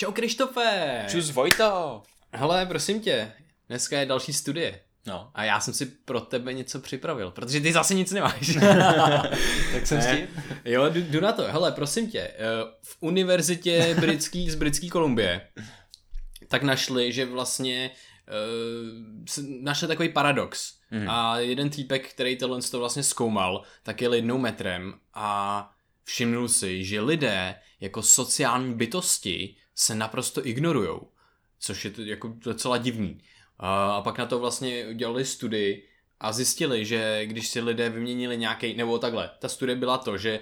Čau Krištofe! Čus Vojto! Hele, prosím tě, dneska je další studie. No. A já jsem si pro tebe něco připravil, protože ty zase nic nemáš. tak jsem s tím. Jo, jdu, jdu na to. Hele, prosím tě, eh, v univerzitě britský, z britské Kolumbie tak našli, že vlastně uh, našli takový paradox. Mm. A jeden týpek, který tohle to vlastně zkoumal, tak je jednou metrem a všimnul si, že lidé jako sociální bytosti se naprosto ignorujou, což je to jako docela divný. A, pak na to vlastně udělali studii a zjistili, že když si lidé vyměnili nějaký, nebo takhle, ta studie byla to, že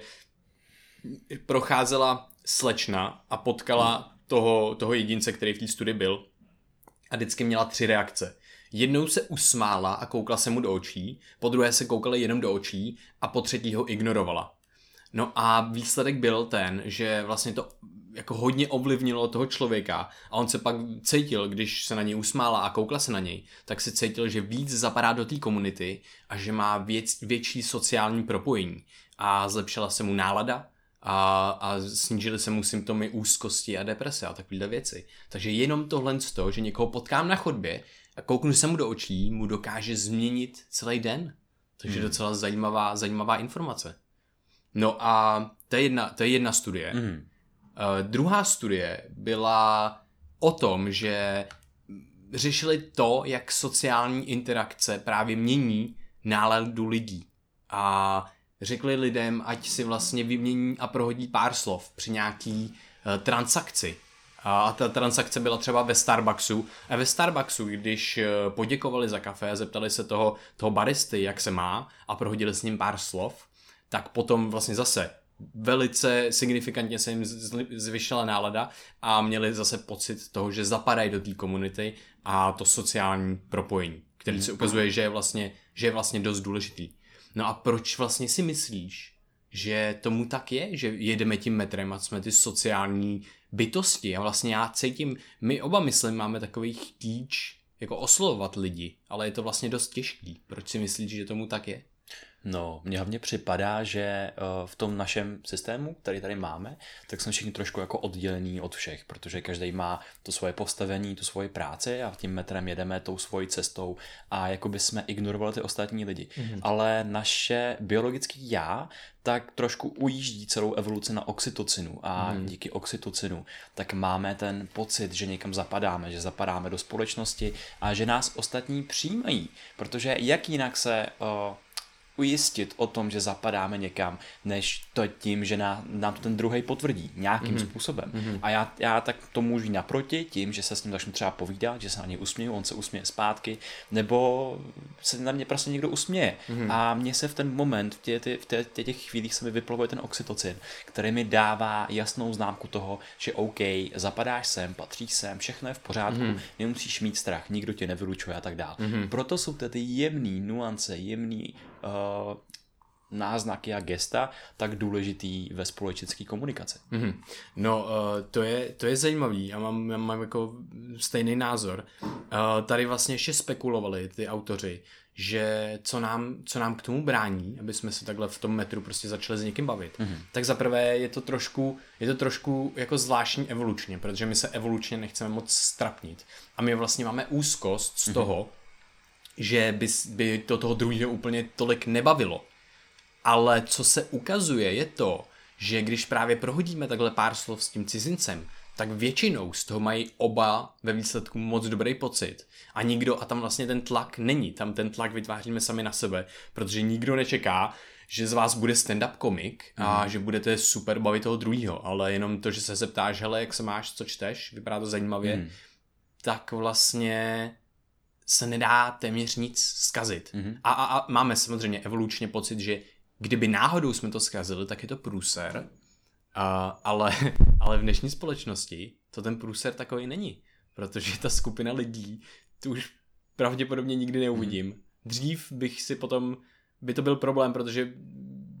procházela slečna a potkala toho, toho jedince, který v té studii byl a vždycky měla tři reakce. Jednou se usmála a koukla se mu do očí, po druhé se koukala jenom do očí a po třetí ho ignorovala. No a výsledek byl ten, že vlastně to jako hodně ovlivnilo toho člověka a on se pak cítil, když se na něj usmála a koukla se na něj, tak se cítil, že víc zapadá do té komunity a že má věc, větší sociální propojení a zlepšila se mu nálada a, a snížily se mu symptomy úzkosti a deprese a takovéhle věci. Takže jenom tohle z toho, že někoho potkám na chodbě a kouknu se mu do očí, mu dokáže změnit celý den. Takže hmm. docela zajímavá, zajímavá informace. No a to je jedna, to je jedna studie. Mm. Uh, druhá studie byla o tom, že řešili to, jak sociální interakce právě mění náladu lidí. A řekli lidem, ať si vlastně vymění a prohodí pár slov při nějaký uh, transakci. A ta transakce byla třeba ve Starbucksu. A ve Starbucksu, když uh, poděkovali za kafe, zeptali se toho, toho baristy, jak se má a prohodili s ním pár slov, tak potom vlastně zase velice signifikantně se jim zvyšila nálada a měli zase pocit toho, že zapadají do té komunity a to sociální propojení, který se ukazuje, že je vlastně, že je vlastně dost důležitý. No a proč vlastně si myslíš, že tomu tak je, že jedeme tím metrem a jsme ty sociální bytosti a vlastně já cítím, my oba myslím, máme takový chtíč jako oslovovat lidi, ale je to vlastně dost těžký. Proč si myslíš, že tomu tak je? No, mně hlavně připadá, že eh, v tom našem systému, který tady máme, tak jsme všichni trošku jako oddělení od všech, protože každý má to svoje postavení, tu svoji práci a tím metrem jedeme tou svojí cestou a jako by jsme ignorovali ty ostatní lidi. Mm-hmm. Ale naše biologické já tak trošku ujíždí celou evoluci na oxytocinu a mm. díky oxytocinu tak máme ten pocit, že někam zapadáme, že zapadáme do společnosti a že nás ostatní přijímají, protože jak jinak se uh, ujistit o tom, že zapadáme někam, než to tím, že nám, nám to ten druhý potvrdí nějakým mm-hmm. způsobem. Mm-hmm. A já, já tak to můžu jít naproti tím, že se s ním začnu třeba povídat, že se na něj usměju, on se usměje zpátky, nebo se na mě prostě někdo usměje. Mm-hmm. A mně se v ten moment, v, tě, v tě, tě, těch chvílích se mi vyplovuje ten oxytocin, který mi dává jasnou známku toho, že OK, zapadáš sem, patříš sem, všechno je v pořádku, mm-hmm. nemusíš mít strach, nikdo tě nevylučuje a tak dále. Mm-hmm. Proto jsou ty jemné nuance, jemný náznaky a gesta tak důležitý ve společenské komunikaci. Mm-hmm. No, uh, to, je, to je zajímavý a mám, já mám jako stejný názor. Uh, tady vlastně ještě spekulovali ty autoři, že co nám, co nám k tomu brání, aby jsme se takhle v tom metru prostě začali s někým bavit. Mm-hmm. Tak zaprvé je to trošku, je to trošku jako zvláštní evolučně, protože my se evolučně nechceme moc strapnit. A my vlastně máme úzkost z mm-hmm. Že by, by to toho druhého úplně tolik nebavilo. Ale co se ukazuje je to, že když právě prohodíme takhle pár slov s tím cizincem, tak většinou z toho mají oba ve výsledku moc dobrý pocit. A nikdo, a tam vlastně ten tlak není, tam ten tlak vytváříme sami na sebe, protože nikdo nečeká, že z vás bude stand-up komik a mm. že budete super bavit toho druhého, ale jenom to, že se zeptáš, hele, jak se máš, co čteš, vypadá to zajímavě, mm. tak vlastně se nedá téměř nic zkazit. Mm-hmm. A, a, a máme samozřejmě evolučně pocit, že kdyby náhodou jsme to zkazili, tak je to průser, a, ale, ale v dnešní společnosti to ten průser takový není, protože ta skupina lidí, tu už pravděpodobně nikdy neuvidím. Mm. Dřív bych si potom, by to byl problém, protože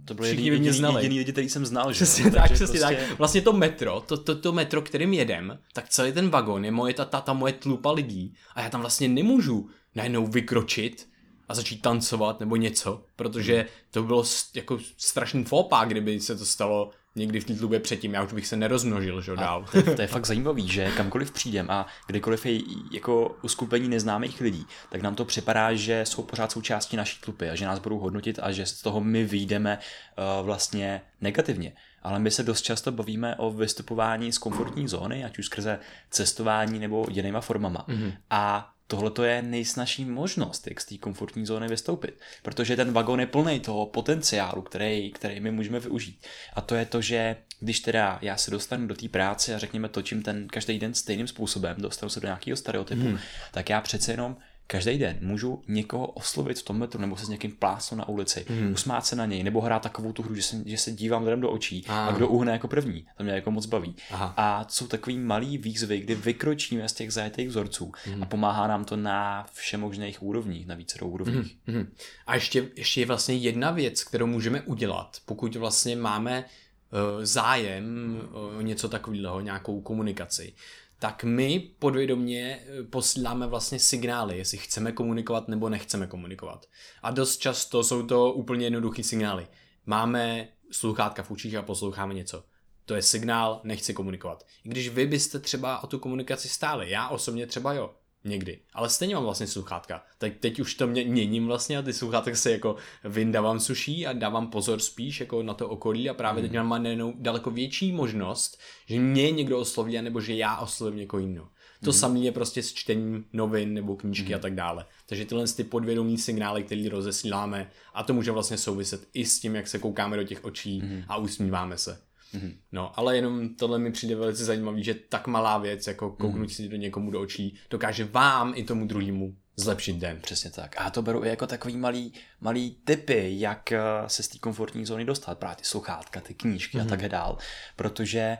to bylo jediný, jediný, mě znali. jediný lidi, který jsem znal. Přesně že? tak, přesně prostě... tak. Vlastně to metro, to, to, to metro, kterým jedem, tak celý ten vagon je moje, ta, ta, ta moje tlupa lidí a já tam vlastně nemůžu najednou vykročit a začít tancovat nebo něco, protože to bylo jako strašný fópa, kdyby se to stalo někdy v té tlubě předtím, já už bych se nerozmnožil, že dál. To, je- to je fakt zajímavý, že kamkoliv přijdem a kdykoliv je jako uskupení neznámých lidí, tak nám to připadá, že jsou pořád součástí naší tlupy a že nás budou hodnotit a že z toho my vyjdeme uh, vlastně negativně. Ale my se dost často bavíme o vystupování z komfortní zóny, ať už skrze cestování nebo jinýma formama. Mm-hmm. A tohle to je nejsnažší možnost, jak z té komfortní zóny vystoupit. Protože ten vagon je plný toho potenciálu, který, který my můžeme využít. A to je to, že když teda já se dostanu do té práce a řekněme točím ten každý den stejným způsobem, dostanu se do nějakého stereotypu, hmm. tak já přece jenom každý den můžu někoho oslovit v tom metru nebo se s někým plásnout na ulici, hmm. usmát se na něj, nebo hrát takovou tu hru, že se, že se dívám lidem do očí a, a kdo uhne jako první. To mě jako moc baví. Aha. A jsou takový malý výzvy, kdy vykročíme z těch zajetých vzorců hmm. a pomáhá nám to na všemožných úrovních, na více úrovních. Hmm. Mhm. A ještě, ještě je vlastně jedna věc, kterou můžeme udělat, pokud vlastně máme uh, zájem o něco takového, nějakou komunikaci, tak my podvědomě eh, posíláme vlastně signály, jestli chceme komunikovat nebo nechceme komunikovat. A dost často jsou to úplně jednoduché signály. Máme sluchátka v uších a posloucháme něco. To je signál, nechci komunikovat. I když vy byste třeba o tu komunikaci stáli, já osobně třeba jo, někdy. Ale stejně mám vlastně sluchátka. Tak teď už to mě, měním vlastně a ty sluchátka se jako vyndávám suší a dávám pozor spíš jako na to okolí a právě mm. teď mám najednou daleko větší možnost, že mě někdo osloví nebo že já oslovím někoho jiného. To mm. samé je prostě s čtením novin nebo knížky mm. a tak dále. Takže tyhle ty podvědomí signály, které rozesíláme a to může vlastně souviset i s tím, jak se koukáme do těch očí mm. a usmíváme se. Mm-hmm. No, ale jenom tohle mi přijde velice zajímavý, že tak malá věc, jako kouknout mm-hmm. si do někomu do očí, dokáže vám i tomu druhému zlepšit den. Přesně tak. A to beru i jako takový malý, malý typy, jak eh, se z té komfortní zóny dostat. Právě ty sluchátka, ty knížky mm-hmm. a tak dál. Protože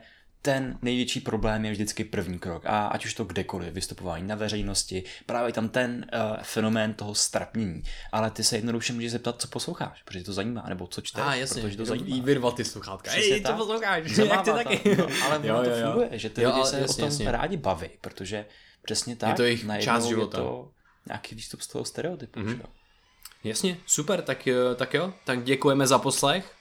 ten největší problém je vždycky první krok. A ať už to kdekoliv, vystupování na veřejnosti, právě tam ten uh, fenomén toho strapnění. Ale ty se jednoduše můžeš zeptat, co posloucháš, protože to zajímá, nebo co čteš, A jasně, protože to zajímá. jí vyrvat ty sluchátka. Přesně Ej, to posloucháš, jak ty taky. No, ale Jo, jo, to jo, jo. funguje, že ty Jo, lidi se jasně, o tom jasně. rádi baví, protože přesně tak. to jejich část je života. to nějaký výstup z toho stereotypu. Mhm. jo. Jasně, super, tak, jo- tak jo, tak děkujeme za poslech.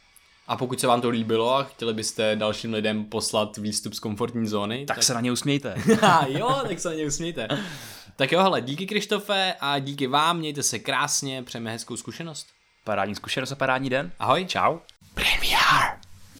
A pokud se vám to líbilo a chtěli byste dalším lidem poslat výstup z komfortní zóny, Tak se na ně usmějte. Jo, tak se na ně usmějte. Tak jo, hele, díky Krištofe a díky vám, mějte se krásně, přejeme hezkou zkušenost. Parádní zkušenost a parádní den. Ahoj. Čau. VR.